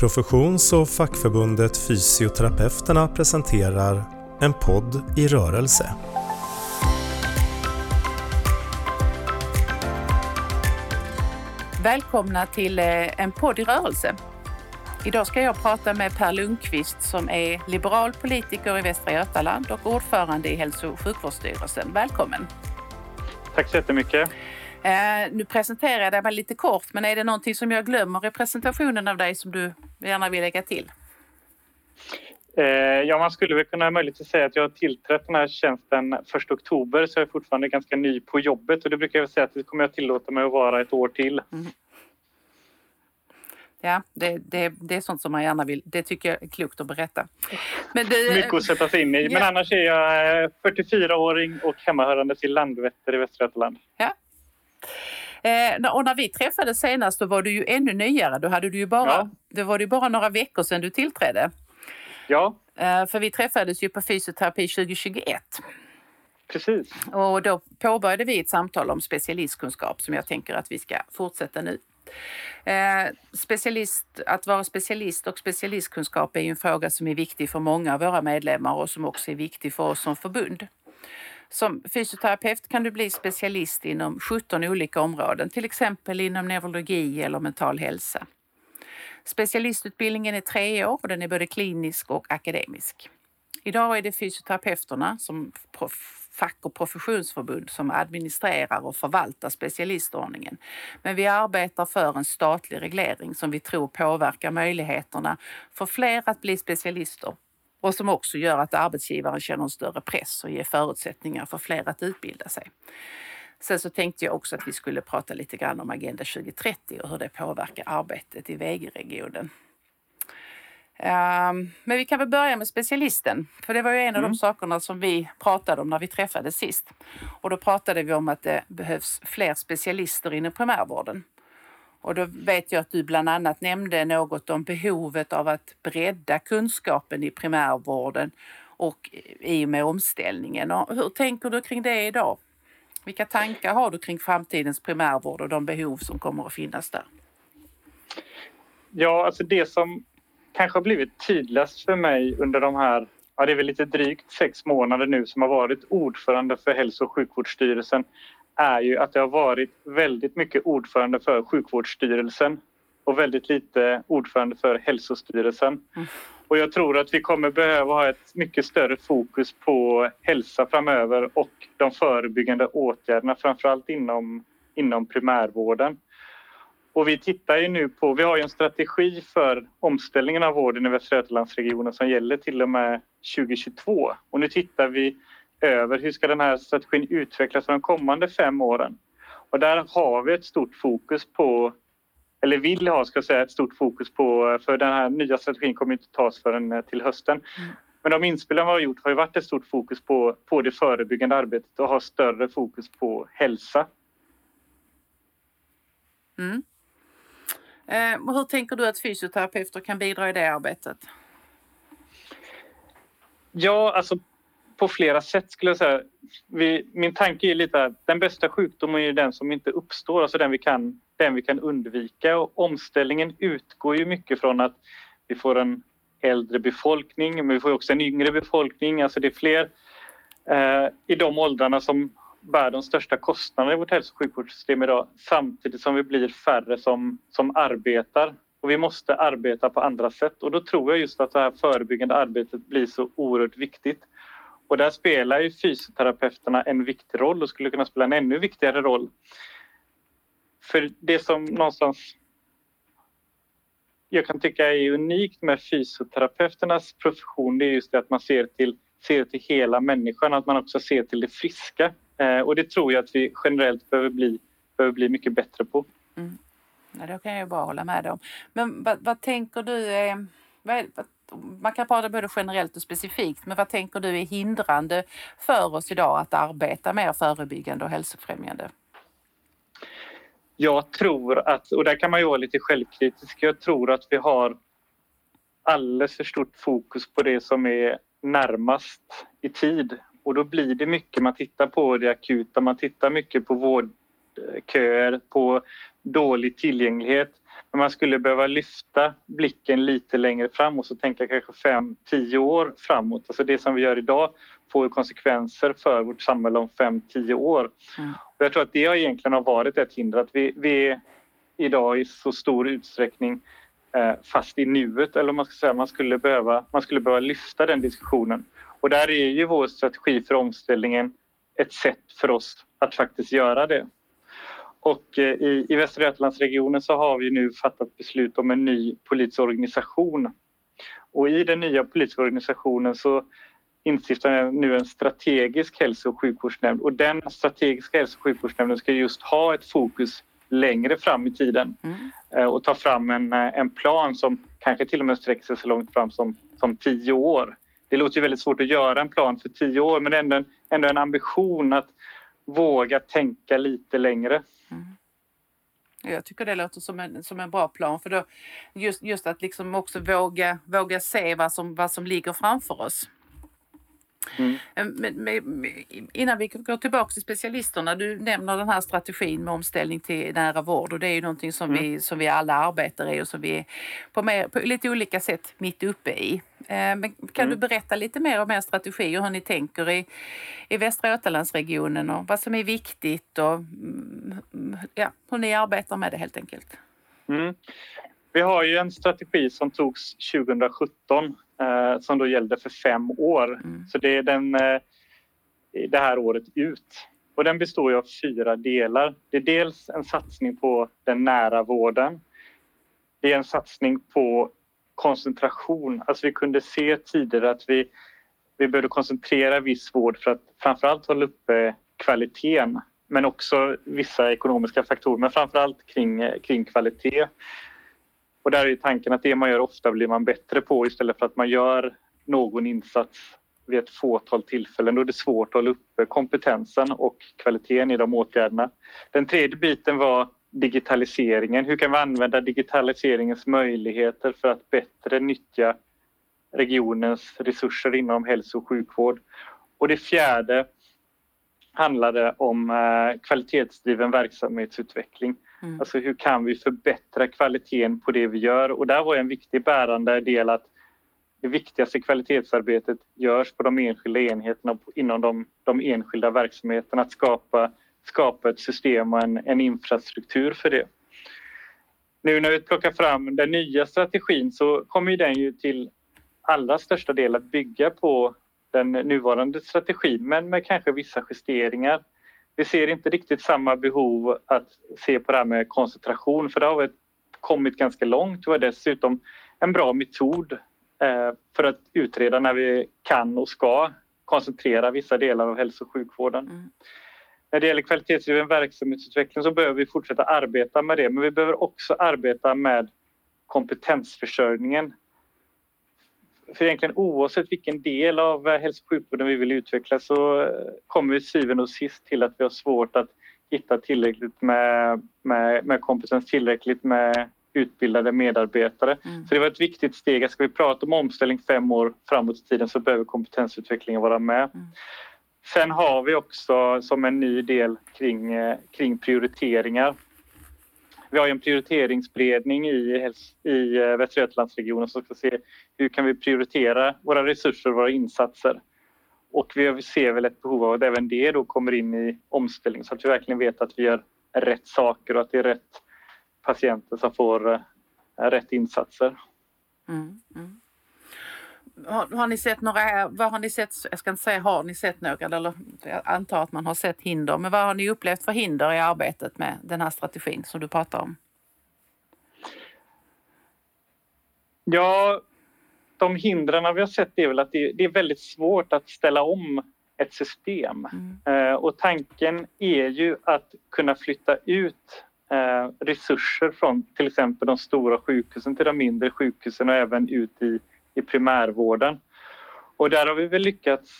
Professions och fackförbundet Fysioterapeuterna presenterar En podd i rörelse. Välkomna till eh, En podd i rörelse. Idag ska jag prata med Per Lundqvist som är liberal politiker i Västra Götaland och ordförande i Hälso och sjukvårdsstyrelsen. Välkommen! Tack så jättemycket! Eh, nu presenterar jag dig lite kort, men är det någonting som jag glömmer i presentationen av dig som du gärna vill lägga till? Eh, ja, man skulle väl kunna möjligtvis säga att jag har tillträtt den här tjänsten 1 oktober så jag är fortfarande ganska ny på jobbet och det brukar jag säga att det kommer jag tillåta mig att vara ett år till. Mm. Ja, det, det, det är sånt som man gärna vill. Det tycker jag är klokt att berätta. Men det, Mycket att sätta sig in i. Men ja. annars är jag 44-åring och hemmahörande till Landvetter i Västra Götaland. Ja, Eh, och när vi träffades senast då var du ju ännu nyare. Då hade du ju bara, ja. det var det bara några veckor sedan du tillträdde. Ja. Eh, för vi träffades ju på fysioterapi 2021. Precis. Och då påbörjade vi ett samtal om specialistkunskap som jag tänker att vi ska fortsätta nu. Eh, specialist, att vara specialist och specialistkunskap är ju en fråga som är viktig för många av våra medlemmar och som också är viktig för oss som förbund. Som fysioterapeut kan du bli specialist inom 17 olika områden, till exempel inom neurologi eller mental hälsa. Specialistutbildningen är tre år och den är både klinisk och akademisk. Idag är det fysioterapeuterna som fack och professionsförbund som administrerar och förvaltar specialistordningen. Men vi arbetar för en statlig reglering som vi tror påverkar möjligheterna för fler att bli specialister och som också gör att arbetsgivaren känner en större press och ger förutsättningar för fler att utbilda sig. Sen så tänkte jag också att vi skulle prata lite grann om Agenda 2030 och hur det påverkar arbetet i VG-regionen. Um, men vi kan väl börja med specialisten, för det var ju en av de mm. sakerna som vi pratade om när vi träffades sist. Och då pratade vi om att det behövs fler specialister inom primärvården. Och då vet jag att du bland annat nämnde något om behovet av att bredda kunskapen i primärvården och i och med omställningen. Och hur tänker du kring det idag? Vilka tankar har du kring framtidens primärvård och de behov som kommer att finnas där? Ja, alltså det som kanske har blivit tydligast för mig under de här, ja det är väl lite drygt sex månader nu som har varit ordförande för Hälso och sjukvårdsstyrelsen är ju att det har varit väldigt mycket ordförande för sjukvårdsstyrelsen och väldigt lite ordförande för hälsostyrelsen. Mm. Och jag tror att vi kommer behöva ha ett mycket större fokus på hälsa framöver och de förebyggande åtgärderna framförallt inom, inom primärvården. Och vi tittar ju nu på, vi har en strategi för omställningen av vården i Västra Götalandsregionen som gäller till och med 2022 och nu tittar vi över hur ska den här strategin utvecklas för de kommande fem åren. Och där har vi ett stort fokus på, eller vill ha ska jag säga, ett stort fokus på, för den här nya strategin kommer inte tas förrän eh, till hösten. Mm. Men de inspelen vi har gjort har ju varit ett stort fokus på, på det förebyggande arbetet och har större fokus på hälsa. Mm. Eh, hur tänker du att fysioterapeuter kan bidra i det arbetet? Ja, alltså på flera sätt skulle jag säga. Vi, min tanke är lite att den bästa sjukdomen är den som inte uppstår, alltså den vi kan, den vi kan undvika. Och omställningen utgår ju mycket från att vi får en äldre befolkning, men vi får också en yngre befolkning. Alltså det är fler eh, i de åldrarna som bär de största kostnaderna i vårt hälso och sjukvårdssystem idag samtidigt som vi blir färre som, som arbetar. Och vi måste arbeta på andra sätt och då tror jag just att det här förebyggande arbetet blir så oerhört viktigt. Och där spelar ju fysioterapeuterna en viktig roll och skulle kunna spela en ännu viktigare roll. För det som någonstans jag kan tycka är unikt med fysioterapeuternas profession det är just det att man ser till, ser till hela människan, att man också ser till det friska. Eh, och det tror jag att vi generellt behöver bli, behöver bli mycket bättre på. Mm. Ja, det kan jag bara hålla med om. Men vad, vad tänker du, eh, vad, vad man kan prata både generellt och specifikt, men vad tänker du är hindrande för oss idag att arbeta mer förebyggande och hälsofrämjande? Jag tror att, och där kan man ju vara lite självkritisk, jag tror att vi har alldeles för stort fokus på det som är närmast i tid och då blir det mycket, man tittar på det akuta, man tittar mycket på vårdköer, på dålig tillgänglighet. Men man skulle behöva lyfta blicken lite längre fram och så tänka kanske fem, tio år framåt. Alltså det som vi gör idag får konsekvenser för vårt samhälle om fem, tio år. Mm. Och jag tror att det egentligen har varit ett hinder att vi, vi idag i så stor utsträckning eh, fast i nuet eller man ska säga man skulle behöva, man skulle behöva lyfta den diskussionen. Och där är ju vår strategi för omställningen ett sätt för oss att faktiskt göra det. Och eh, i, i Västra Götalandsregionen så har vi nu fattat beslut om en ny politisk organisation. Och i den nya politiska organisationen så instiftar nu en strategisk hälso och sjukvårdsnämnd och den strategiska hälso och sjukvårdsnämnden ska just ha ett fokus längre fram i tiden mm. Eh, och ta fram en, eh, en plan som kanske till och med sträcker sig så långt fram som, som tio år. Det låter ju väldigt svårt att göra en plan för tio år men ändå en, ändå en ambition att våga tänka lite längre. Jag tycker det låter som en, som en bra plan för då just, just att liksom också våga, våga se vad som, vad som ligger framför oss. Mm. Eh, men, men, innan vi går tillbaka till specialisterna, du nämner den här strategin med omställning till nära vård och det är ju någonting som, mm. vi, som vi alla arbetar i och som vi är på, mer, på lite olika sätt mitt uppe i. Eh, men kan mm. du berätta lite mer om er strategi och hur ni tänker i, i Västra Götalandsregionen och vad som är viktigt och mm, ja, hur ni arbetar med det helt enkelt? Mm. Vi har ju en strategi som togs 2017 eh, som då gällde för fem år. Mm. Så det är den, eh, det här året ut. Och den består av fyra delar. Det är dels en satsning på den nära vården. Det är en satsning på koncentration. Alltså vi kunde se tidigare att vi, vi behövde koncentrera viss vård för att framförallt hålla uppe kvaliteten men också vissa ekonomiska faktorer, men framförallt kring, kring kvalitet. Och där är tanken att det man gör ofta blir man bättre på istället för att man gör någon insats vid ett fåtal tillfällen. Då är det svårt att hålla uppe kompetensen och kvaliteten i de åtgärderna. Den tredje biten var digitaliseringen. Hur kan vi använda digitaliseringens möjligheter för att bättre nyttja regionens resurser inom hälso och sjukvård? Och det fjärde handlade om eh, kvalitetsdriven verksamhetsutveckling. Mm. Alltså hur kan vi förbättra kvaliteten på det vi gör? Och där var en viktig bärande del att det viktigaste kvalitetsarbetet görs på de enskilda enheterna inom de, de enskilda verksamheterna. Att skapa, skapa ett system och en, en infrastruktur för det. Nu när vi plockar fram den nya strategin så kommer den ju till allra största del att bygga på den nuvarande strategin men med kanske vissa justeringar vi ser inte riktigt samma behov att se på det här med koncentration för det har kommit ganska långt och är dessutom en bra metod eh, för att utreda när vi kan och ska koncentrera vissa delar av hälso och sjukvården. Mm. När det gäller kvalitetsdriven verksamhetsutveckling så behöver vi fortsätta arbeta med det men vi behöver också arbeta med kompetensförsörjningen för egentligen oavsett vilken del av eh, hälso och sjukvården vi vill utveckla så eh, kommer vi syvende och sist till att vi har svårt att hitta tillräckligt med, med, med kompetens, tillräckligt med utbildade medarbetare. Mm. Så det var ett viktigt steg. Ska vi prata om omställning fem år framåt i tiden så behöver kompetensutvecklingen vara med. Mm. Sen har vi också som en ny del kring, eh, kring prioriteringar vi har en prioriteringsberedning i, i eh, Västra Götalandsregionen som ska se hur kan vi prioritera våra resurser och våra insatser. Och vi ser väl ett behov av att även det då kommer in i omställning så att vi verkligen vet att vi gör rätt saker och att det är rätt patienter som får eh, rätt insatser. Mm, mm. Har, har, ni sett några, vad har ni sett, jag ska inte säga har ni sett några, eller jag antar att man har sett hinder, men vad har ni upplevt för hinder i arbetet med den här strategin som du pratar om? Ja, de hindren vi har sett är väl att det, det är väldigt svårt att ställa om ett system. Mm. Eh, och tanken är ju att kunna flytta ut eh, resurser från till exempel de stora sjukhusen till de mindre sjukhusen och även ut i i primärvården. Och där har vi väl lyckats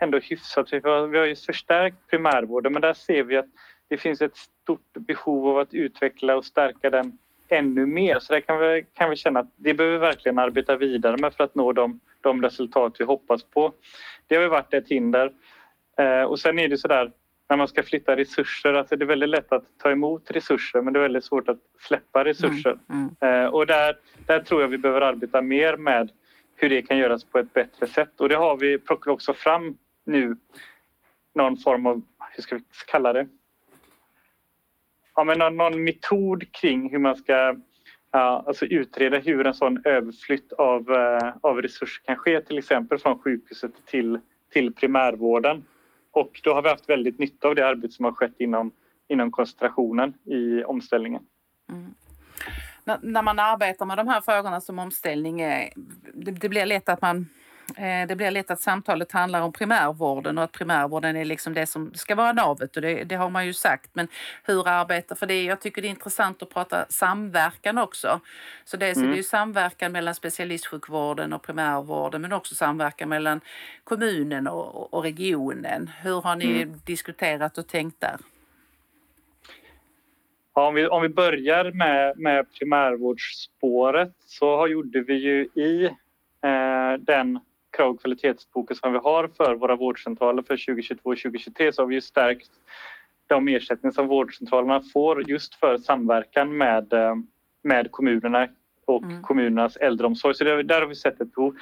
ändå hyfsat. Vi har, vi har ju förstärkt primärvården men där ser vi att det finns ett stort behov av att utveckla och stärka den ännu mer. Så där kan vi, kan vi känna att det behöver vi verkligen arbeta vidare med för att nå de, de resultat vi hoppas på. Det har ju varit ett hinder. Eh, och sen är det så där när man ska flytta resurser, alltså det är väldigt lätt att ta emot resurser men det är väldigt svårt att släppa resurser. Mm, mm. Eh, och där, där tror jag vi behöver arbeta mer med hur det kan göras på ett bättre sätt. Och det har vi, plockar också fram nu någon form av, hur ska vi kalla det? Ja, men någon, någon metod kring hur man ska ja, alltså utreda hur en sån överflytt av, uh, av resurser kan ske, till exempel från sjukhuset till, till primärvården. Och då har vi haft väldigt nytta av det arbete som har skett inom, inom koncentrationen i omställningen. Mm. När, man arbetar med de här frågorna som omställning, är, det, det blir lätt att man det blir lätt att samtalet handlar om primärvården och att primärvården är liksom det som ska vara navet och det, det har man ju sagt. Men hur arbetar, för det, jag tycker det är intressant att prata samverkan också. Så dels mm. är det ju samverkan mellan specialistsjukvården och primärvården men också samverkan mellan kommunen och, och regionen. Hur har ni mm. diskuterat och tänkt där? Ja, om, vi, om vi börjar med, med primärvårdsspåret så gjorde vi ju i eh, den krav och kvalitetsfokus som vi har för våra vårdcentraler för 2022 och 2023 så har vi stärkt de ersättningar som vårdcentralerna får just för samverkan med, eh, med kommunerna och mm. kommunernas äldreomsorg. Så det, där har vi sett ett behov.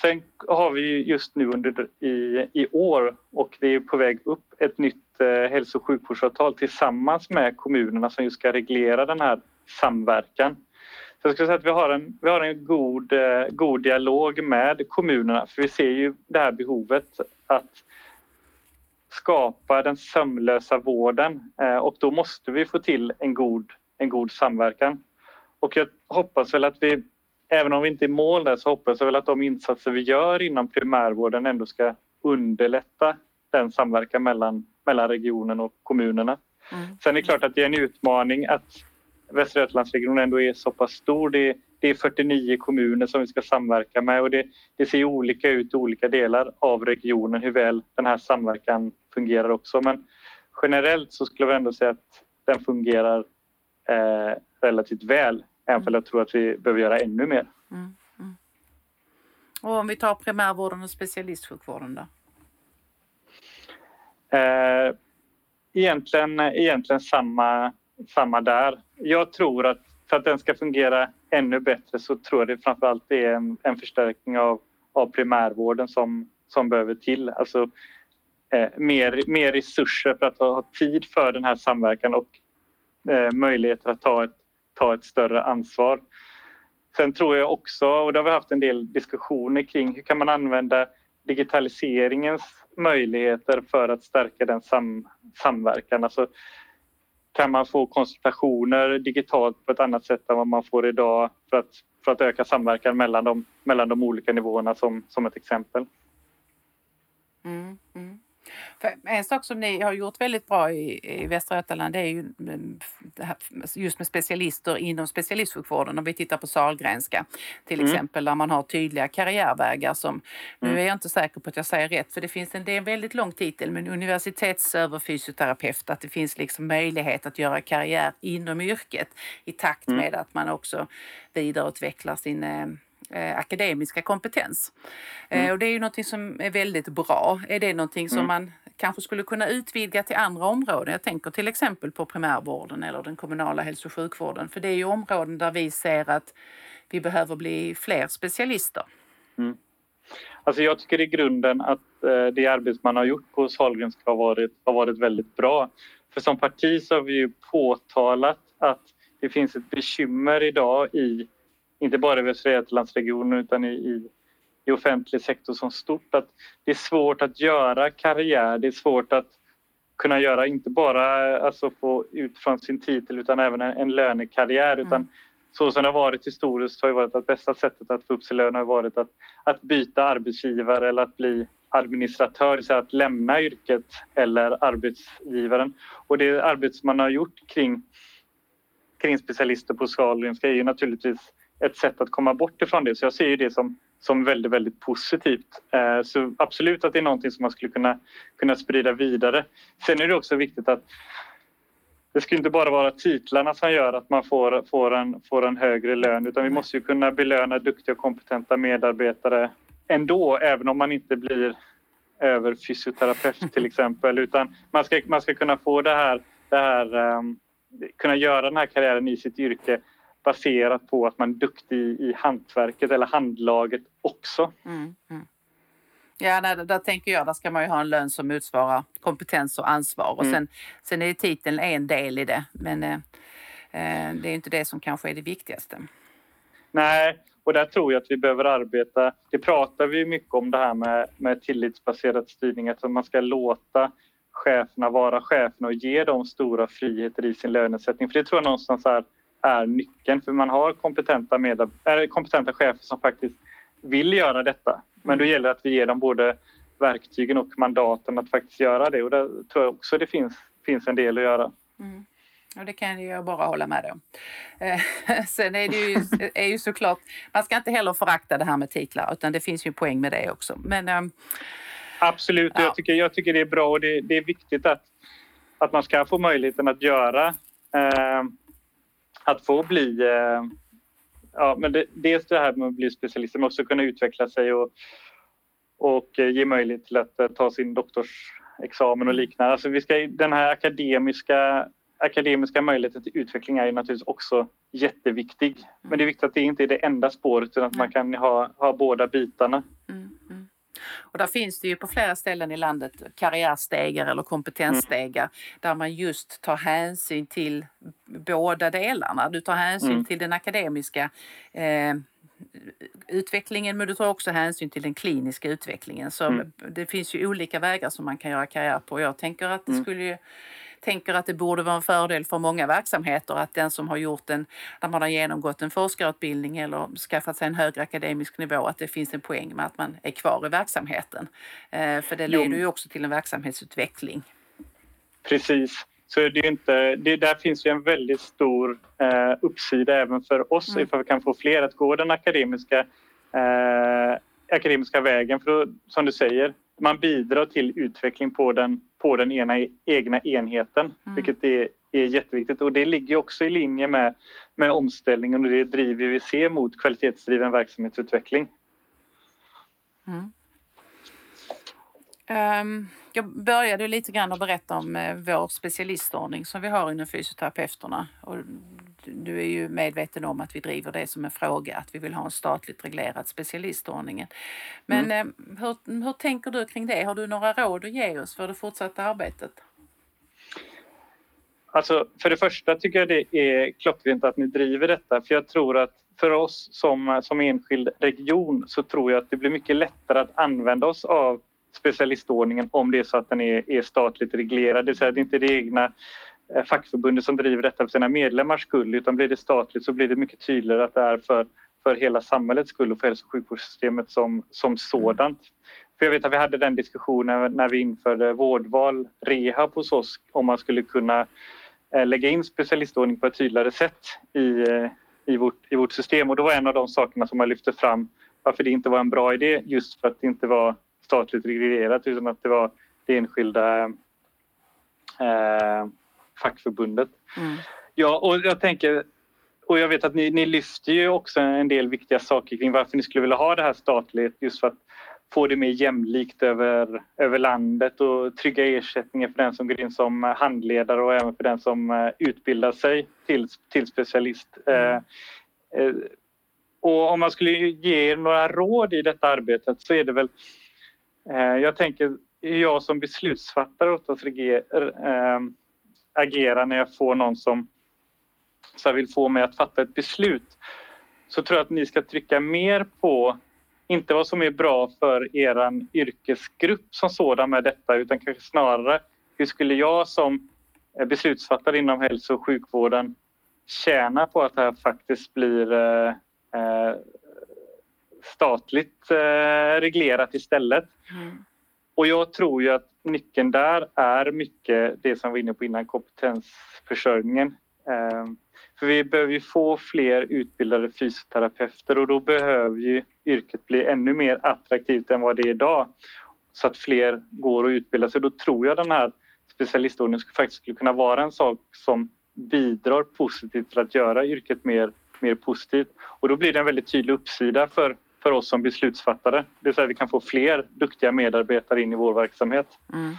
Sen har vi just nu under i, i år och det är på väg upp ett nytt eh, hälso och sjukvårdsavtal tillsammans med kommunerna som just ska reglera den här samverkan. Så jag skulle säga att vi har en, vi har en god, eh, god dialog med kommunerna för vi ser ju det här behovet att skapa den sömlösa vården eh, och då måste vi få till en god, en god samverkan. Och jag hoppas väl att vi, även om vi inte är i mål där, så hoppas jag väl att de insatser vi gör inom primärvården ändå ska underlätta den samverkan mellan, mellan regionen och kommunerna. Mm. Sen är det klart att det är en utmaning att Västra Götalandsregionen ändå är så pass stor. Det, det, är 49 kommuner som vi ska samverka med och det, det, ser olika ut i olika delar av regionen hur väl den här samverkan fungerar också. Men generellt så skulle vi ändå säga att den fungerar eh, relativt väl, även om jag tror att vi behöver göra ännu mer. Mm, mm. Och om vi tar primärvården och specialistsjukvården då? Eh, egentligen, egentligen samma samma där. Jag tror att för att den ska fungera ännu bättre så tror jag det framförallt är en, en förstärkning av, av primärvården som, som behöver till. Alltså eh, mer, mer resurser för att ha, ha, tid för den här samverkan och eh, möjligheter att ta ett, ta ett större ansvar. Sen tror jag också, och det har vi haft en del diskussioner kring, hur kan man använda digitaliseringens möjligheter för att stärka den sam, samverkan? Alltså, kan man få konsultationer digitalt på ett annat sätt än vad man får idag för att, för att öka samverkan mellan de, mellan de olika nivåerna som, som ett exempel. Mm, mm. För en sak som ni har gjort väldigt bra i, i Västra Götaland det är ju mm, just med specialister inom specialistsjukvården. Om vi tittar på Salgrenska till mm. exempel där man har tydliga karriärvägar som, mm. nu är jag inte säker på att jag säger rätt för det finns en, det är en väldigt lång titel men universitetsöverfysioterapeut att det finns liksom möjlighet att göra karriär inom yrket i takt mm. med att man också vidareutvecklar sin eh, akademiska kompetens. Eh, mm. och det är ju någonting som är väldigt bra. Är det någonting som mm. man kanske skulle kunna utvidga till andra områden? Jag tänker till exempel på primärvården eller den kommunala hälso och sjukvården. För det är ju områden där vi ser att vi behöver bli fler specialister. Mm. Alltså jag tycker i grunden att eh, det arbete man har gjort på Sahlgrenska har varit, har varit väldigt bra. För som parti så har vi ju påtalat att det finns ett bekymmer idag i inte bara i Västra Götalandsregionen utan i, i, i offentlig sektor som stort. Att det är svårt att göra karriär, det är svårt att kunna göra inte bara alltså få ut från sin titel utan även en, en lönekarriär. Utan mm. Så som det har varit historiskt har varit att bästa sättet att få upp sin lön har varit att, att byta arbetsgivare eller att bli administratör, så att lämna yrket eller arbetsgivaren. Och det arbete som man har gjort kring, kring specialister på Sahlgrenska är ju naturligtvis ett sätt att komma bort ifrån det. Så jag ser det som, som väldigt, väldigt positivt. Eh, så absolut att det är någonting som man skulle kunna, kunna sprida vidare. Sen är det också viktigt att det ska inte bara vara titlarna som gör att man får, får, en, får en högre lön utan vi måste ju kunna belöna duktiga och kompetenta medarbetare ändå, även om man inte blir över fysioterapeut till exempel utan man ska, man ska kunna få det här, det här um, kunna göra den här karriären i sitt yrke baserat på att man är duktig i hantverket eller handlaget också. Mm, mm. Ja, nej, där tänker jag, där ska man ju ha en lön som motsvarar kompetens och ansvar. Och mm. sen, sen är titeln en del i det, men eh, eh, det är inte det som kanske är det viktigaste. Nej, och där tror jag att vi behöver arbeta. Det pratar vi mycket om det här med, med tillitsbaserad styrning, att man ska låta cheferna vara cheferna och ge dem stora friheter i sin lönesättning. För det tror jag någonstans är, är nyckeln, för man har kompetenta, medab- äh, kompetenta chefer som faktiskt vill göra detta. Men då gäller det att vi ger dem både verktygen och mandaten att faktiskt göra det och där tror jag också det finns, finns en del att göra. Mm. Och det kan jag bara hålla med om. Eh, sen är det ju, är ju såklart, man ska inte heller förakta det här med titlar utan det finns ju poäng med det också. Men, ehm, Absolut, ja. jag, tycker, jag tycker det är bra och det, det, är viktigt att, att man ska få möjligheten att göra, eh, att få bli eh, ja, men det, dels det här med att bli specialist, men också kunna utveckla sig och, och ge möjlighet till att eh, ta sin doktorsexamen och liknande. Alltså vi ska, den här akademiska, akademiska möjligheten till utveckling är ju naturligtvis också jätteviktig. Men det är viktigt att det inte är det enda spåret utan att man kan ha, ha båda bitarna. Mm, mm. Och där finns det ju på flera ställen i landet karriärstegar eller kompetensstegar mm. där man just tar hänsyn till båda delarna. Du tar hänsyn mm. till den akademiska eh, utvecklingen men du tar också hänsyn till den kliniska utvecklingen. Så mm. det finns ju olika vägar som man kan göra karriär på. Jag tänker att det mm. skulle ju tänker att det borde vara en fördel för många verksamheter att den som har gjort en, när man har genomgått en forskarutbildning eller skaffat sig en högre akademisk nivå, att det finns en poäng med att man är kvar i verksamheten. Eh, för det leder ju också till en verksamhetsutveckling. Precis. Så det är inte, det, där finns ju en väldigt stor eh, uppsida även för oss mm. ifall vi kan få fler att gå den akademiska, eh, akademiska vägen. För då, som du säger, man bidrar till utveckling på den, på den ena egna enheten, mm. vilket är, är jätteviktigt. Och det ligger också i linje med, med omställningen och det driver vi ser mot kvalitetsdriven verksamhetsutveckling. Mm. Um, jag började lite grann att berätta om uh, vår specialistordning som vi har inom fysioterapeuterna. Och du är ju medveten om att vi driver det som en fråga, att vi vill ha en statligt reglerad specialistordning. Men mm. uh, hur, hur tänker du kring det? Har du några råd att ge oss för det fortsatta arbetet? Alltså, för det första tycker jag det är klockrent att ni driver detta, för jag tror att för oss som, som enskild region så tror jag att det blir mycket lättare att använda oss av specialistordningen om det är så att den är, är statligt reglerad. Det vill säga det är inte det egna eh, fackförbundet som driver detta för sina medlemmars skull. Utan blir det statligt så blir det mycket tydligare att det är för, för hela samhällets skull och för hälso och sjukvårdssystemet som, som sådant. För jag vet att vi hade den diskussionen när vi införde vårdval, rehab hos oss om man skulle kunna eh, lägga in specialistordning på ett tydligare sätt i, eh, i, vårt, i vårt system. Och det var en av de sakerna som man lyfte fram varför det inte var en bra idé just för att det inte var statligt reglerat utan att det var det enskilda eh, fackförbundet. Mm. Ja, och jag tänker och jag vet att ni, ni lyfter ju också en del viktiga saker kring varför ni skulle vilja ha det här statligt just för att få det mer jämlikt över, över landet och trygga ersättningar för den som går in som handledare och även för den som eh, utbildar sig till, till specialist. Mm. Eh, eh, och om man skulle ge er några råd i detta arbetet så är det väl Eh, jag tänker, jag som beslutsfattare oftast äh, agerar när jag får någon som så vill få mig att fatta ett beslut så tror jag att ni ska trycka mer på, inte vad som är bra för er yrkesgrupp som sådan med detta utan kanske snarare hur skulle jag som beslutsfattare inom hälso och sjukvården tjäna på att det här faktiskt blir eh, statligt eh, reglerat istället. Mm. Och jag tror ju att nyckeln där är mycket det som vi var inne på innan, kompetensförsörjningen. Ehm, för vi behöver ju få fler utbildade fysioterapeuter och då behöver ju yrket bli ännu mer attraktivt än vad det är idag. Så att fler går och utbildar sig. Då tror jag den här specialistordningen faktiskt skulle kunna vara en sak som bidrar positivt till att göra yrket mer, mer positivt. Och då blir det en väldigt tydlig uppsida för för oss som beslutsfattare. Det vill säga vi kan få fler duktiga medarbetare in i vår verksamhet. Mm.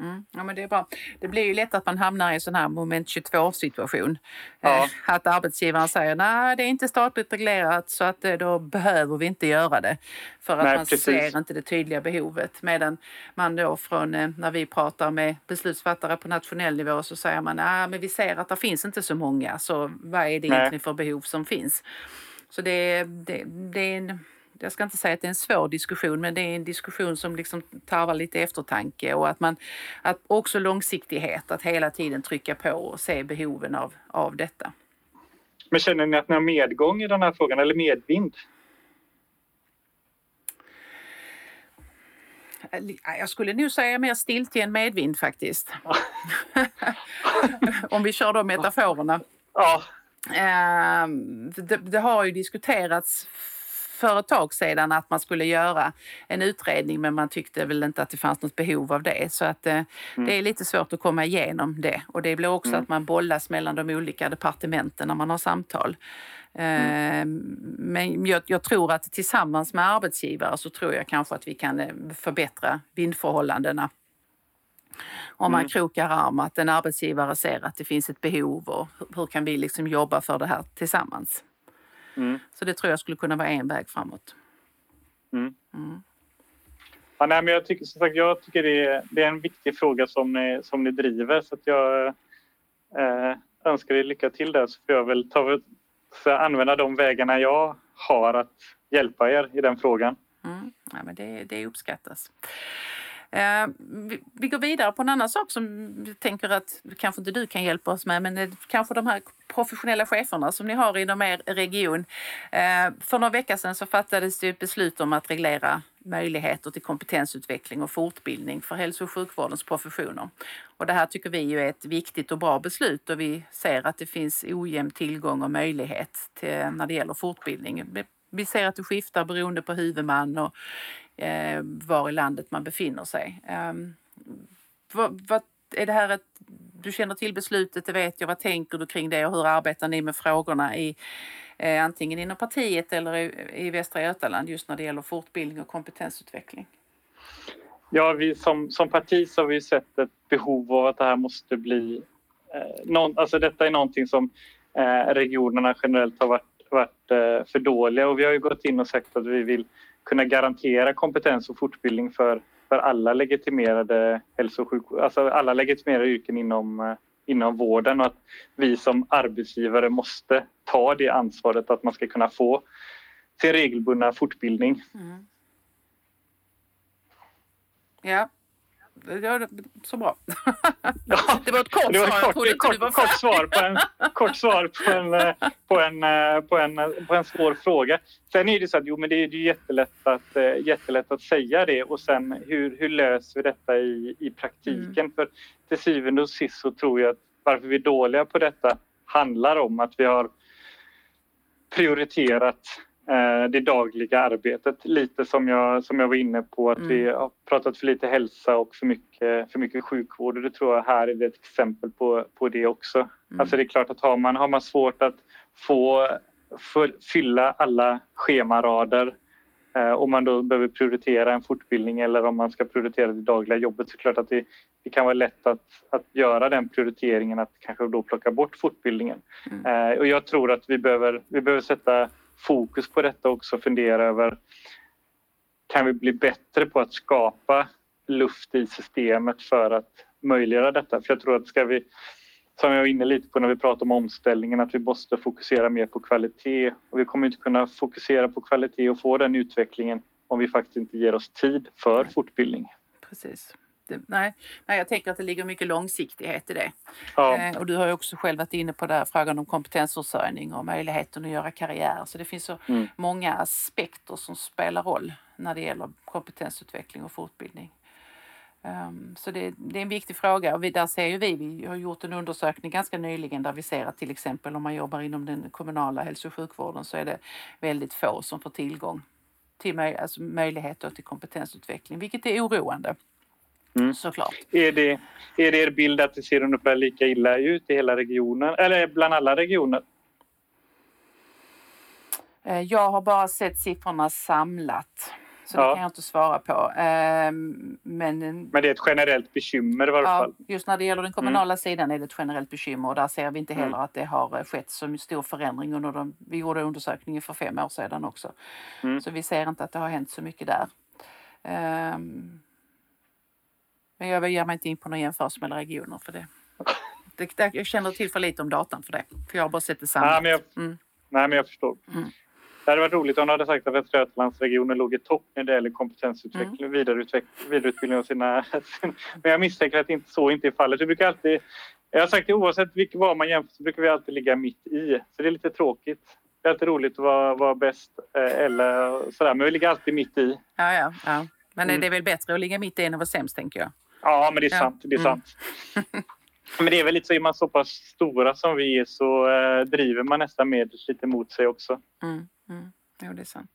Mm. Ja, men det är bra. Det blir ju lätt att man hamnar i en sån här moment 22 situation. Ja. Eh, att arbetsgivaren säger nej det är inte statligt reglerat så att eh, då behöver vi inte göra det. För att Nej, man precis. ser inte det tydliga behovet. Medan man då från eh, när vi pratar med beslutsfattare på nationell nivå så säger man nej men vi ser att det finns inte så många så vad är det Nej. egentligen för behov som finns? Så det, det, det är en jag ska inte säga att det är en svår diskussion, men det är en diskussion som liksom tarvar lite eftertanke och att man att också långsiktighet, att hela tiden trycka på och se behoven av, av detta. Men känner ni att ni har medgång i den här frågan eller medvind? Jag skulle nog säga mer stiltje än medvind faktiskt. Om vi kör de metaforerna. Ja, Ehm, Det, det har ju diskuterats för ett tag sedan att man skulle göra en utredning men man tyckte väl inte att det fanns något behov av det. Så att eh, det är lite svårt att komma igenom det. Och det blir också att man bollas mellan de olika departementen när man har samtal. Ehm, Men jag, jag tror att tillsammans med arbetsgivare så tror jag kanske att vi kan eh, förbättra vindförhållandena om man krokar arm, att en arbetsgivare ser att det finns ett behov och hur- kan vi liksom jobba för det här tillsammans. Mm. Så det tror jag skulle kunna vara en väg framåt. Ja, nej, men jag tycker, som sagt, jag tycker det är, det är en viktig fråga som ni, som ni driver så att jag eh, önskar er lycka till där så får jag väl ta, så jag använda de vägarna jag har att hjälpa er i den frågan. Mm. Ja, men det, det uppskattas. Eh, vi, går vidare på en annan sak som vi tänker att kanske inte du kan hjälpa oss med men kanske de här professionella cheferna som ni har inom er region. Eh, för några veckor sedan så fattades det ett beslut om att reglera möjligheter till kompetensutveckling och fortbildning för hälso och sjukvårdens professioner. Och det här tycker vi ju är ett viktigt och bra beslut och vi ser att det finns ojämn tillgång och möjlighet till, när det gäller fortbildning. Vi ser att det skiftar beroende på huvudman och Eh, var i landet man befinner sig. Eh, vad, vad, är det här ett, du känner till beslutet, det vet jag. Vad tänker du kring det och hur arbetar ni med frågorna i eh, antingen inom partiet eller i, i Västra Götaland just när det gäller fortbildning och kompetensutveckling? Ja, vi som, som parti så har vi sett ett behov av att det här måste bli... Eh, någon, alltså detta är någonting som eh, regionerna generellt har varit, varit eh, för dåliga och vi har ju gått in och sagt att vi vill kunna garantera kompetens och fortbildning för, för alla legitimerade hälso och sjuk, alltså alla legitimerade yrken inom, eh, inom vården och att vi som arbetsgivare måste ta det ansvaret att man ska kunna få sin regelbundna fortbildning. Mm. Ja. Ja, det- så bra. det var ett kort Det var svar. ett Jag kort, du var kort, svar på en, kort svar på en, eh, på, en, eh, på, en, på en svår fråga. Sen är det så att jo, men det är ju jättelätt att, eh, jättelätt att säga det och sen hur, hur löser vi detta i, i praktiken? För till syvende och sist så tror jag att varför vi är dåliga på detta handlar om att vi har prioriterat eh, det dagliga arbetet. Lite som jag, som jag var inne på att Mm. vi har pratat för lite hälsa och för mycket, för mycket sjukvård och det tror jag här är ett exempel på, på det också. Mm. Alltså det är klart att har man, har man svårt att få full, fylla alla schemarader eh, om man då behöver prioritera en fortbildning eller om man ska prioritera det dagliga jobbet så är det klart att det, det kan vara lätt att, att göra den prioriteringen att kanske då plocka bort fortbildningen. Mm. Eh, och jag tror att vi behöver, vi behöver sätta fokus på detta också och fundera över kan vi bli bättre på att skapa luft i systemet för att möjliggöra detta? För jag tror att ska vi, som jag var inne lite på när vi pratade om omställningen, att vi måste fokusera mer på kvalitet och vi kommer inte kunna fokusera på kvalitet och få den utvecklingen om vi faktiskt inte ger oss tid för fortbildning. Precis. Det, nej, nej, jag tänker att det ligger mycket långsiktighet i det. Ja, Eh, och du har ju också själv varit inne på där frågan om kompetensförsörjning och möjligheten att göra karriär. Så det finns så Mm. många aspekter som spelar roll när det gäller kompetensutveckling och fortbildning. Ehm, så det, det är en viktig fråga och vi, där ser ju vi, vi har gjort en undersökning ganska nyligen där vi ser att till exempel om man jobbar inom den kommunala hälso och sjukvården så är det väldigt få som får tillgång till möj, alltså möjligheter till kompetensutveckling, vilket är oroande. Mm. Såklart. är, det, är det er bild att det ser ungefär lika illa ut i hela regionen eller bland alla regioner? Eh, jag har bara sett siffrorna samlat. Så Ja. det kan jag inte svara på. Ehm, Men, Men det är ett generellt bekymmer i varje ja, fall. just när det gäller den kommunala sidan är det ett generellt bekymmer och där ser vi inte heller Mm. att det har eh, skett så stor förändring under de, vi gjorde undersökningen för fem år sedan också. Mm. Så vi ser inte att det har hänt så mycket där. Ehm, Men jag ger mig inte in på någon jämförelse mellan regioner för det. det där- jag känner till för lite om datan för det. För jag har bara sett det samlat. Nej, men jag, Mm. nej, men jag förstår. Mm. Det hade varit roligt om du hade sagt att Västra Götalandsregionen låg i topp när det gäller kompetensutveckling vidareutveck- vidareutbildning av sina... men jag misstänker att inte, så inte är fallet. Vi brukar alltid, jag har sagt det, oavsett vilk, vad man jämför så brukar vi alltid ligga mitt i. Så det är lite tråkigt. Det är alltid roligt att vara, vara bäst eh, eller sådär, men vi ligger alltid mitt i. Ja, ja, ja. Men Mm. det är väl bättre att ligga mitt i än att vara sämst, tänker jag. Ja, men det är sant. Det är Mm. sant. Men det är väl lite så, är man så pass stora som vi är så eh, driver man nästan medlet lite mot sig också. Mm, mm. Jo, det är sant.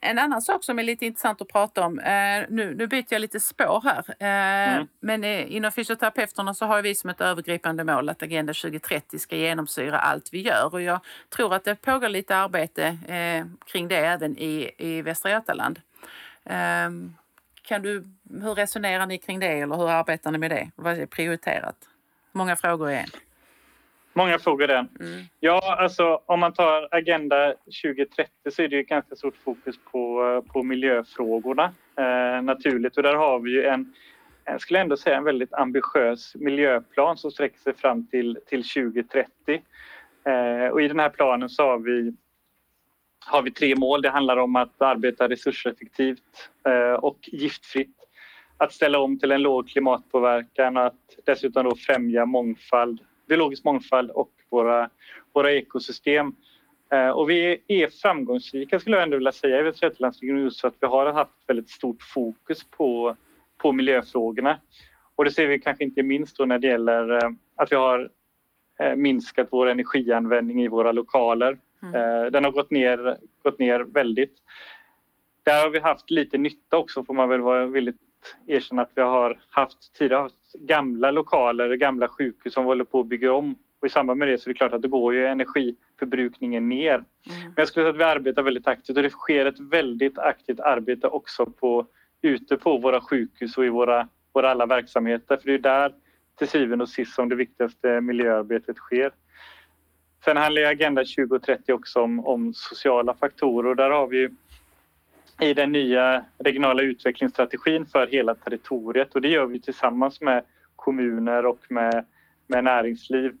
En annan sak som är lite intressant att prata om, eh, nu, nu byter jag lite spår här, eh, Mm. men eh, inom fysioterapeuterna så har vi som ett övergripande mål att Agenda 2030 ska genomsyra allt vi gör och jag tror att det pågår lite arbete eh, kring det även i, i Västra Götaland. Kan du, hur resonerar ni kring det eller hur arbetar ni med det? Vad är prioriterat? Många frågor i en. Många frågor den. Mm. Ja, alltså om man tar Agenda 2030 så är det ju ganska stort fokus på, på miljöfrågorna eh, naturligt. Och där har vi ju en, jag skulle ändå säga en väldigt ambitiös miljöplan som sträcker sig fram till, till 2030. Eh, och i den här planen så har vi, har vi tre mål. Det handlar om att arbeta resurseffektivt eh, och giftfritt. Att ställa om till en låg klimatpåverkan och att dessutom då främja mångfald biologisk mångfald och våra, våra ekosystem. Eh, och vi är framgångsrika skulle jag ändå vilja säga i Västra Götalandsregionen just för att vi har haft väldigt stort fokus på, på miljöfrågorna. Och det ser vi kanske inte minst då när det gäller eh, att vi har minskat vår energianvändning i våra lokaler. Mm. Eh, den har gått ner, gått ner väldigt. Där har vi haft lite nytta också får man väl vara villigt erkänna att vi har haft tidigare haft gamla lokaler, gamla sjukhus som vi håller på att bygga om. Och i samband med det så är det klart att det går ju energiförbrukningen ner. Mm. Men jag skulle säga att vi arbetar väldigt aktivt och det sker ett väldigt aktivt arbete också på, ute på våra sjukhus och i våra, våra alla verksamheter. För det är där till syvende och sist som det viktigaste miljöarbetet sker. Sen handlar ju Agenda 2030 också om, om sociala faktorer. Och där har vi ju i den nya regionala utvecklingsstrategin för hela territoriet. Och det gör vi tillsammans med kommuner och med, med näringsliv.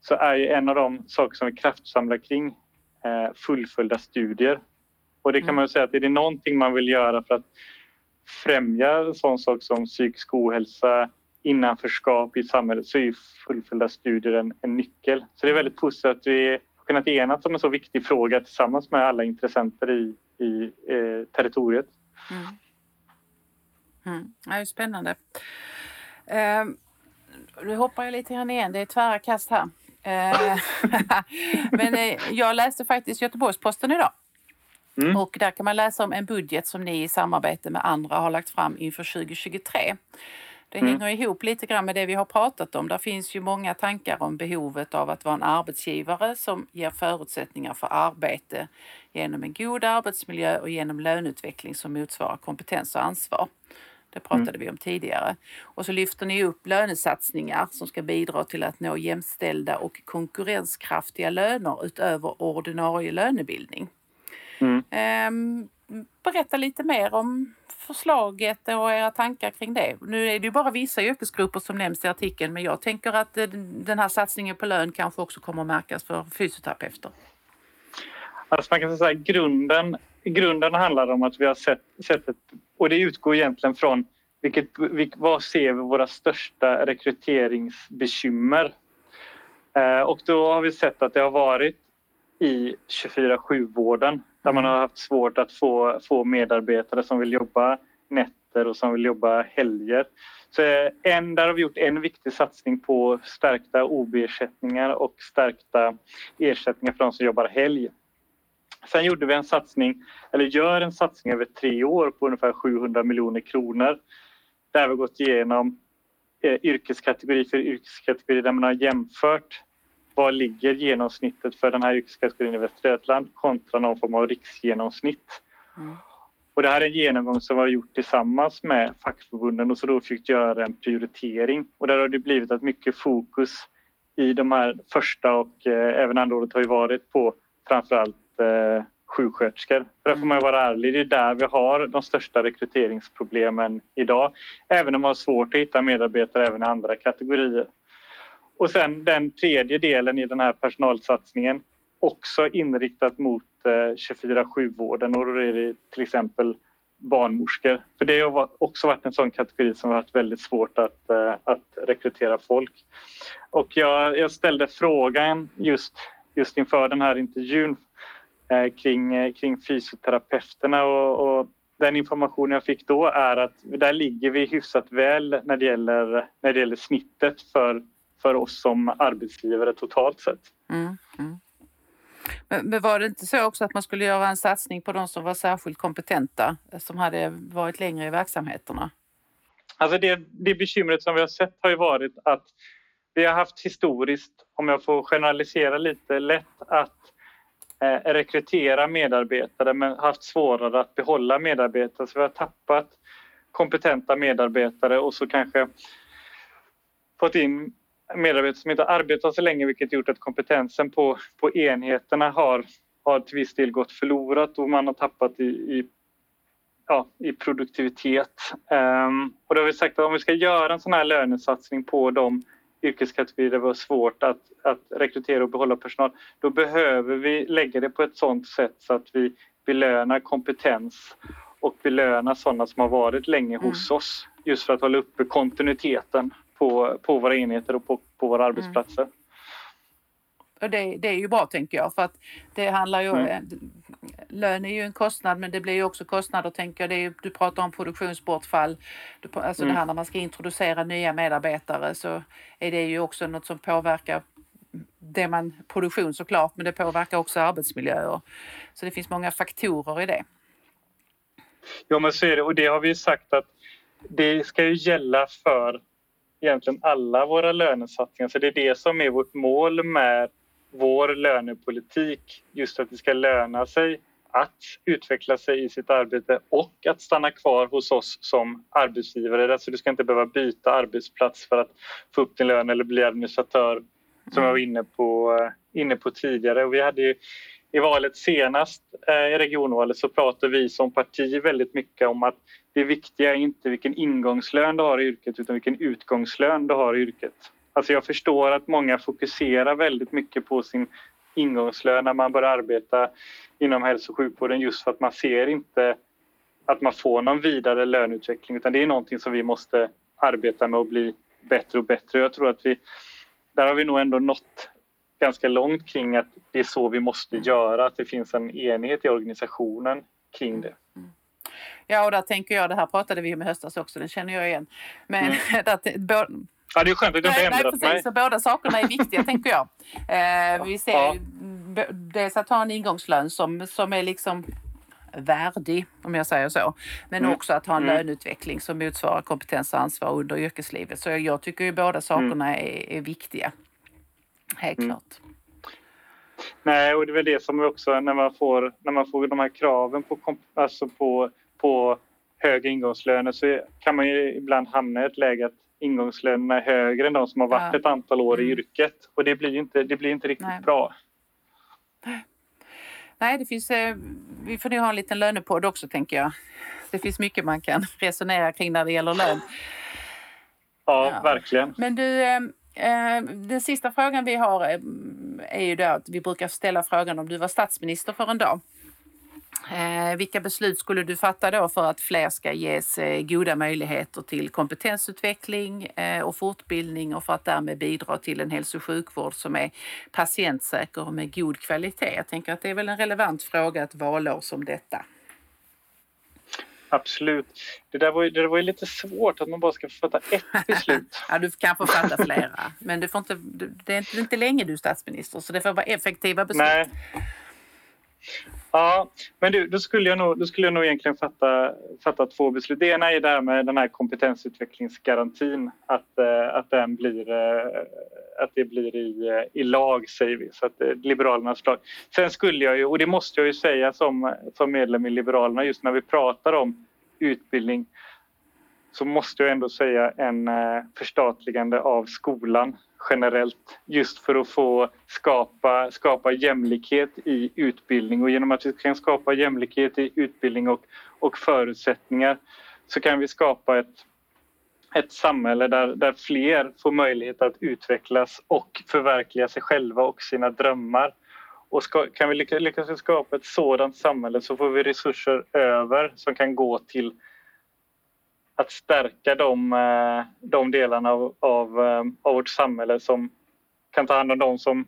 Så är ju en av de saker som vi kraftsamlar kring eh, fullföljda studier. Och det kan man ju säga att är det någonting man vill göra för att främja en sån sak som psykisk ohälsa, innanförskap i samhället så är ju fullföljda studier en, en nyckel. Så det är väldigt positivt att vi har kunnat enas om en så viktig fråga tillsammans med alla intressenter i, i eh, territoriet. Mm. Mm. Ja, det är spännande. Um, nu hoppar jag lite grann igen. Det är tvära kast här. Eh, Men eh, jag läste faktiskt Göteborgs-Posten idag. Mm. Och där kan man läsa om en budget som ni i samarbete med andra har lagt fram inför 2023. Det Mm. hänger ihop lite grann med det vi har pratat om. Där finns ju många tankar om behovet av att vara en arbetsgivare som ger förutsättningar för arbete genom en god arbetsmiljö och genom löneutveckling som motsvarar kompetens och ansvar. Det pratade vi om tidigare. Och så lyfter ni upp lönesatsningar som ska bidra till att nå jämställda och konkurrenskraftiga löner utöver ordinarie lönebildning. Mm. Ehm, berätta lite mer om förslaget och era tankar kring det. Nu är det ju bara vissa yrkesgrupper som nämns i artikeln men jag tänker att den här satsningen på lön kanske också kommer att märkas för fysioterapeuter. Alltså man kan säga att grunden, grunden handlar om att vi har sett, sett ett, och det utgår egentligen från vilket, vad ser vi våra största rekryteringsbekymmer? Eh, och då har vi sett att det har varit i 24-7-vården där man har haft svårt att få, få medarbetare som vill jobba nätter och som vill jobba helger. Så eh, en, där har vi gjort en viktig satsning på stärkta OB-ersättningar och stärkta ersättningar för de som jobbar helg. Sen gjorde vi en satsning, eller gör en satsning över tre år på ungefär 700 miljoner kronor. Där vi gått igenom eh, yrkeskategori för yrkeskategori där man har jämfört vad ligger genomsnittet för den här yrkeskategorin i Västra Götaland kontra någon form av riksgenomsnitt. Mm. Och det här är en genomgång som vi har gjort tillsammans med fackförbunden och så då fick göra en prioritering. Och där har det blivit att mycket fokus i de här första och eh, även andra året har ju varit på framförallt eh, sjuksköterskor. För där får man vara ärlig, det är där vi har de största rekryteringsproblemen idag. Även om man har svårt att hitta medarbetare även i andra kategorier. Och sen den tredje delen i den här personalsatsningen också inriktat mot eh, 24-7-vården och då är det till exempel barnmorskor. För det har också varit en sån kategori som har varit väldigt svårt att, eh, att rekrytera folk. Och jag, jag ställde frågan just, just inför den här intervjun eh, kring, eh, kring fysioterapeuterna och, och, den information jag fick då är att där ligger vi hyfsat väl när det gäller, när det gäller snittet för, för oss som arbetsgivare totalt sett. Mm, mm. Men, var det inte så också att man skulle göra en satsning på de som var särskilt kompetenta, som hade varit längre i verksamheterna? Alltså det, det bekymret som vi har sett har ju varit att vi har haft historiskt, om jag får generalisera lite, lätt att eh, rekrytera medarbetare men haft svårare att behålla medarbetare. Så vi har tappat kompetenta medarbetare och så kanske fått in medarbetare som inte arbetat så länge vilket gjort att kompetensen på, på enheterna har, har till viss del gått förlorat och man har tappat i, i, ja, i produktivitet. Um, och då har vi sagt att om vi ska göra en sån här lönesatsning på de yrkeskategorier där vi har svårt att, att rekrytera och behålla personal, då behöver vi lägga det på ett sånt sätt så att vi belönar kompetens och belönar sådana som har varit länge hos mm. oss just för att hålla uppe kontinuiteten på, på våra enheter och på, på våra arbetsplatser. Mm. Och det, det, är ju bra tänker jag för att det handlar ju mm. Eh, lön är ju en kostnad men det blir ju också kostnader tänker jag. Är, du pratar om produktionsbortfall. Du, alltså mm. det här när man ska introducera nya medarbetare så är det ju också något som påverkar det man produktion såklart men det påverkar också arbetsmiljöer. Så det finns många faktorer i det. Ja men så är det och det har vi sagt att det ska ju gälla för egentligen alla våra lönesatsningar. Så det är det som är vårt mål med vår lönepolitik. Just att det ska löna sig att utveckla sig i sitt arbete och att stanna kvar hos oss som arbetsgivare. Alltså du ska inte behöva byta arbetsplats för att få upp din lön eller bli administratör som jag var inne på, eh, inne på tidigare. Och vi hade ju, I valet senast, eh, i regionvalet, så pratade vi som parti väldigt mycket om att det viktiga är inte vilken ingångslön du har i yrket utan vilken utgångslön du har i yrket. Alltså jag förstår att många fokuserar väldigt mycket på sin ingångslön när man börjar arbeta inom hälso och sjukvården just för att man ser inte att man får någon vidare löneutveckling utan det är någonting som vi måste arbeta med och bli bättre och bättre. Jag tror att vi, där har vi nog ändå nått ganska långt kring att det är så vi måste göra, att det finns en enighet i organisationen kring det. Mm. Mm. Ja, och där tänker jag, det här pratade vi om i höstas också, den känner jag igen. Men mm. att, både, Ja, det är skönt att du inte ändrat mig. Så båda sakerna är viktiga, tänker jag. Eh, vi ser ja. dels att ha en ingångslön som, som är liksom värdig, om jag säger så. Men mm. också att ha en mm. löneutveckling som motsvarar kompetens och ansvar under yrkeslivet. Så jag tycker ju båda sakerna mm. är, är, viktiga. Helt mm. klart. Nej, och det är väl det som också när man får, när man får de här kraven på, alltså på på höga ingångslöner så kan man ju ibland hamna i ett läge att ingångslönerna är högre än de som har varit ja. ett antal år i mm. yrket och det blir inte, det blir inte riktigt Nej. bra. Nej, det finns, eh, vi får nog ha en liten lönepodd också tänker jag. Det finns mycket man kan resonera kring när det gäller lön. Ja, ja. verkligen. Men du, eh, eh, den sista frågan vi har är ju då att vi brukar ställa frågan om du var statsminister för en dag. Eh, vilka beslut skulle du fatta då för att fler ska ges eh, goda möjligheter till kompetensutveckling eh, och fortbildning och för att därmed bidra till en hälso och sjukvård som är patientsäker och med god kvalitet? Jag tänker att det är väl en relevant fråga ett valår som detta. Absolut. Det där var ju, det där var ju lite svårt att man bara ska fatta ett beslut. ja, du kan få fatta flera. Men du får inte, det är inte länge du är statsminister så det får vara effektiva beslut. Nej. Ja, men du, då skulle jag nog, då skulle jag nog egentligen fatta, fatta två beslut. Det ena är det här med den här kompetensutvecklingsgarantin. Att, eh, att, den blir, eh, att det blir i, eh, i lag, säger vi. Så att Liberalernas lag. Sen skulle jag ju, och det måste jag ju säga som, som medlem i Liberalerna, just när vi pratar om utbildning så måste jag ändå säga en eh, förstatligande av skolan generellt just för att få skapa, skapa jämlikhet i utbildning och genom att vi kan skapa jämlikhet i utbildning och, och förutsättningar så kan vi skapa ett, ett samhälle där, där fler får möjlighet att utvecklas och förverkliga sig själva och sina drömmar. Och ska, kan vi lyckas, lyckas skapa ett sådant samhälle så får vi resurser över som kan gå till att stärka de, eh, de delarna av, av, eh, av vårt samhälle som kan ta hand om de som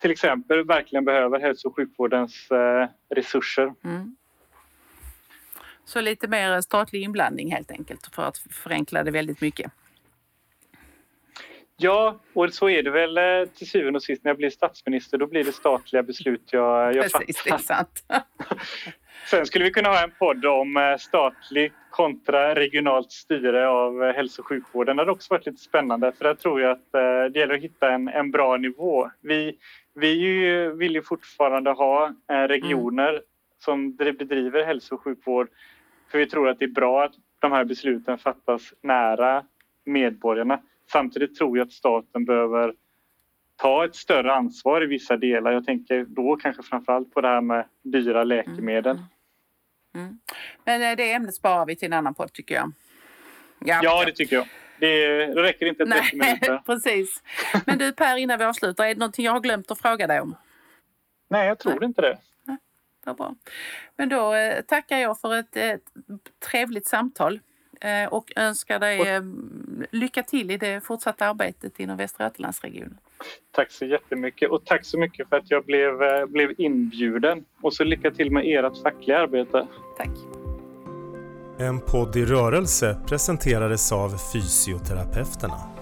till exempel verkligen behöver hälso och sjukvårdens eh, resurser. Mm. Så lite mer statlig inblandning helt enkelt för att förenkla det väldigt mycket. Ja, och så är det väl till syvende och sist när jag blir statsminister. Då blir det statliga beslut jag, jag Precis, fattar. det är sant. Sen skulle vi kunna ha en podd om statlig kontra regionalt styre av eh, hälso och sjukvården. Det hade också varit lite spännande för där tror jag att eh, det gäller att hitta en, en bra nivå. Vi, vi vill ju fortfarande ha eh, regioner mm. som bedriver hälso och sjukvård för vi tror att det är bra att de här besluten fattas nära medborgarna. Samtidigt tror jag att staten behöver ta ett större ansvar i vissa delar. Jag tänker då kanske framförallt på det här med dyra läkemedel. Mm. Mm. Men eh, det ämnet sparar vi till en annan podd tycker jag. Ja, ja det tycker jag. Det, det räcker inte 30 minuter. Precis. Men du Per, innan vi avslutar, är det någonting jag har glömt att fråga dig om? Nej, jag tror Nej. inte det. Nej, vad bra. Men då eh, tackar jag för ett, ett trevligt samtal eh, och önskar dig och, lycka till i det fortsatta arbetet inom Västra Götalandsregionen. Tack så jättemycket och tack så mycket för att jag blev, eh, blev inbjuden. Och så lycka till med ert fackliga arbete. Tack. En podd i rörelse presenterades av Fysioterapeuterna.